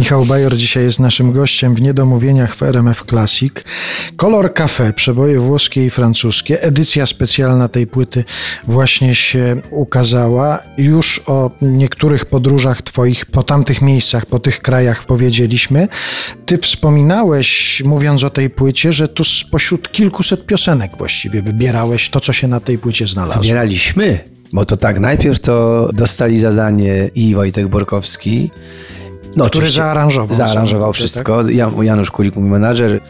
Michał Bajor dzisiaj jest naszym gościem w Niedomówieniach w RMF Classic. Kolor Café, przeboje włoskie i francuskie. Edycja specjalna tej płyty właśnie się ukazała. Już o niektórych podróżach twoich po tamtych miejscach, po tych krajach powiedzieliśmy. Ty wspominałeś, mówiąc o tej płycie, że tu spośród kilkuset piosenek właściwie wybierałeś to, co się na tej płycie znalazło. Wybieraliśmy, bo to tak, najpierw to dostali zadanie i Wojtek Borkowski, no, Który oczywiście zaaranżował Zaaranżował wszystko. Jan, Janusz Kulik, mój menadżer.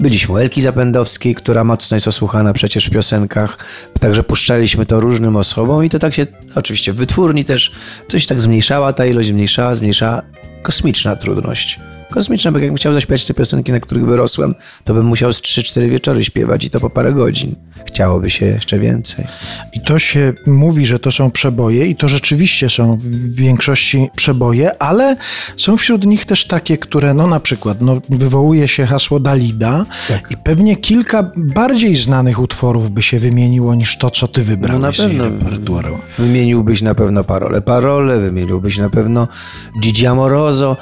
Byliśmy u Elki Zapędowskiej, która mocno jest osłuchana przecież w piosenkach. Także puszczaliśmy to różnym osobom i to tak się, oczywiście w wytwórni też, coś tak zmniejszała ta ilość, zmniejszała, zmniejszała. Kosmiczna trudność. Kosmiczna, bo jakbym chciał zaśpiewać te piosenki, na których wyrosłem, to bym musiał z 3-4 wieczory śpiewać i to po parę godzin. Chciałoby się jeszcze więcej. I to się mówi, że to są przeboje, i to rzeczywiście są w większości przeboje, ale są wśród nich też takie, które, no na przykład, no, wywołuje się hasło Dalida i pewnie kilka bardziej znanych utworów by się wymieniło niż to, co ty wybrałeś No na pewno. repertuaru. Wymieniłbyś na pewno Parole Parole, wymieniłbyś na pewno Gigi Amoroso,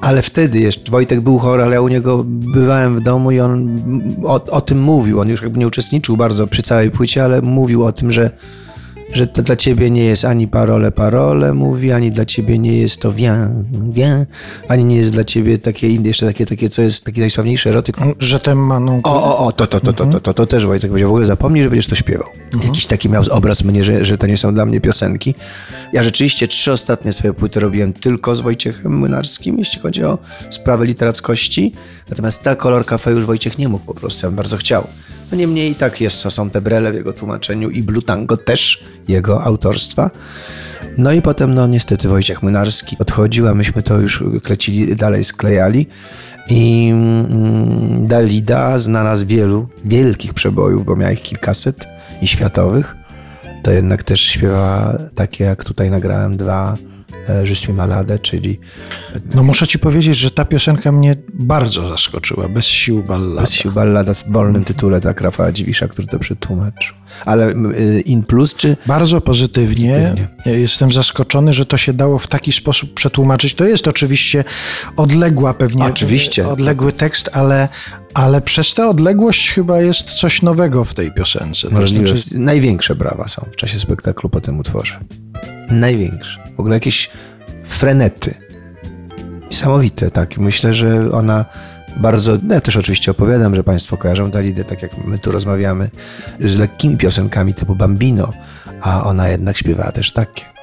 ale wtedy jeszcze Wojtek był chory, ale ja u niego bywałem w domu i on o, o tym mówił. On już jakby nie uczestniczył bardzo przy całej płycie, ale mówił o tym, że że to dla ciebie nie jest ani parole, parole, mówi, ani dla ciebie nie jest to wiem, wiem, ani nie jest dla ciebie takie inne, jeszcze takie, takie, co jest taki najsławniejszy erotyk. Że ten maną... O, o, o, to, to, to, to, to, to, to też Wojtek powiedział, w ogóle zapomnij, że będziesz to śpiewał. Jakiś taki miał obraz mnie, że, że to nie są dla mnie piosenki. Ja rzeczywiście trzy ostatnie swoje płyty robiłem tylko z Wojciechem Młynarskim, jeśli chodzi o sprawę literackości. Natomiast ta kolor kafe już Wojciech nie mógł po prostu, ja bym bardzo chciał. No niemniej i tak jest są te brele w jego tłumaczeniu i Blue Tango też jego autorstwa. No i potem, no niestety Wojciech Młynarski odchodził, a myśmy to już klecili, dalej sklejali. I mm, Dalida znana z wielu wielkich przebojów, bo miała ich kilkaset i światowych. To jednak też śpiewała takie, jak tutaj nagrałem dwa Je suis malade, czyli No muszę ci powiedzieć, że ta piosenka mnie bardzo zaskoczyła. Bez sił ballada. Bez sił ballada z wolnym tytule, tak, Rafała Dziwisza, który to przetłumaczył. Ale y, in plus, czy Bardzo pozytywnie. Pozytywnie. Jestem zaskoczony, że to się dało w taki sposób przetłumaczyć. To jest oczywiście odległa pewnie. Oczywiście. Odległy tekst, ale, ale przez tę odległość chyba jest coś nowego w tej piosence. To znaczy, Największe brawa są w czasie spektaklu po tym utworze. Największe. W ogóle jakieś frenety. Niesamowite, tak. Myślę, że ona bardzo. No ja też oczywiście opowiadam, że Państwo kojarzą Dalidę, tak jak my tu rozmawiamy, z lekkimi piosenkami typu Bambino, a ona jednak śpiewała też takie.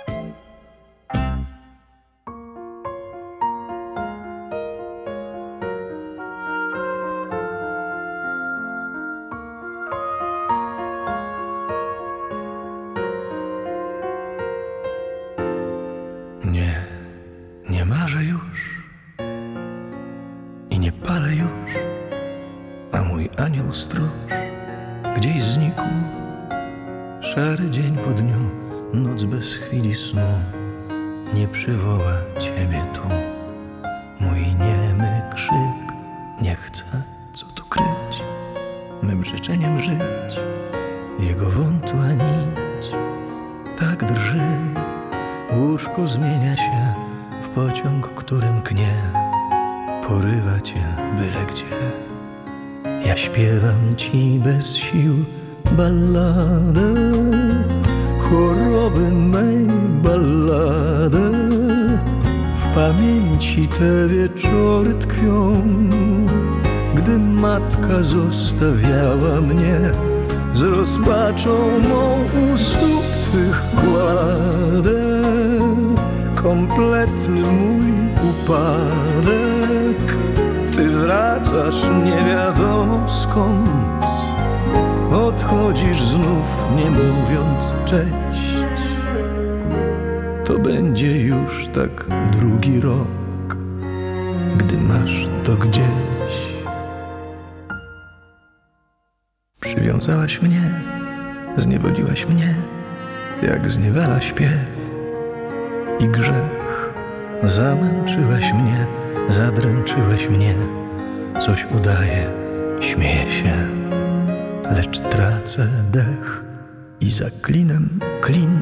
Po dniu, noc bez chwili snu, nie przywoła ciebie tu. Mój niemy krzyk, nie chcę, co tu kryć, mym życzeniem żyć, jego wątła nić tak drży. Łóżko zmienia się w pociąg, którym knie. Porywa cię byle gdzie. Ja śpiewam ci bez sił balladę, choroby mej balladę. W pamięci te wieczory tkwią, gdy matka zostawiała mnie z rozpaczą mą u stóp twych kładę. Kompletny mój upadek, ty wracasz nie wiadomo skąd. Znów, nie mówiąc cześć. To będzie już tak drugi rok, gdy masz to gdzieś. Przywiązałaś mnie, zniewoliłaś mnie, jak zniewala śpiew i grzech. Zamęczyłaś mnie, zadręczyłaś mnie, coś udaje, śmieje się, lecz tracę dech i za klinem klin.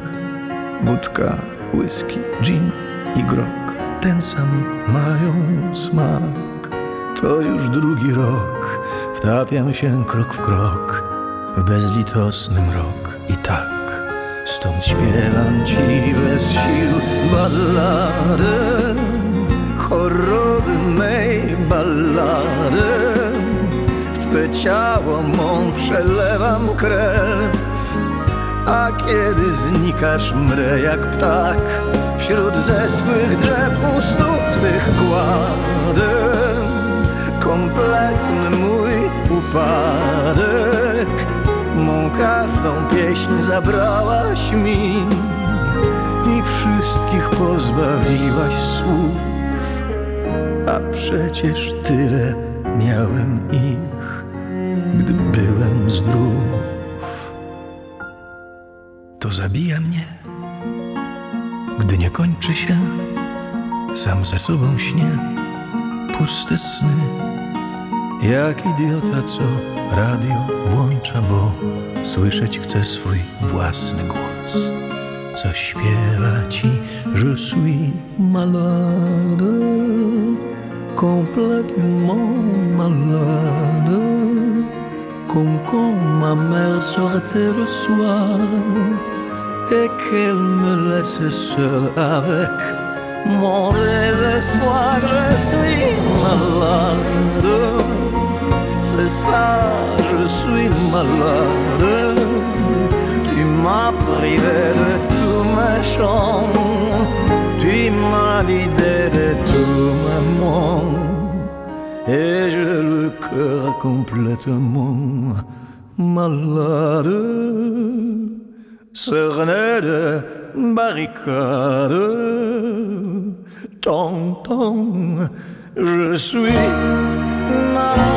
Wódka, whisky, gin i grog ten sam mają smak. To już drugi rok, wtapiam się krok w krok w bezlitosny mrok i tak. Stąd śpiewam ci bez sił balladę, choroby mej balladę. Ciało mą przelewam krew, a kiedy znikasz mrę jak ptak Wśród zeschłych drzew u stóp twych kładę. Kompletny mój upadek. Mą każdą pieśń zabrałaś mi I wszystkich pozbawiłaś słów A przecież tyle miałem ich Gdy byłem zdrów to zabija mnie, gdy nie kończy się, sam ze sobą śnię, puste sny, jak idiota, co radio włącza, bo słyszeć chce swój własny głos, co śpiewa ci, je suis malade, complètement malade. Comme quand ma mère sortait le soir et qu'elle me laissait seule avec mon désespoir. Je suis malade, c'est ça, je suis malade. Tu m'as privé de tous mes chants, tu m'as vidé de tous mes mondes et j'ai le cœur complètement malade, cerné de barricades. Tonton, je suis malade.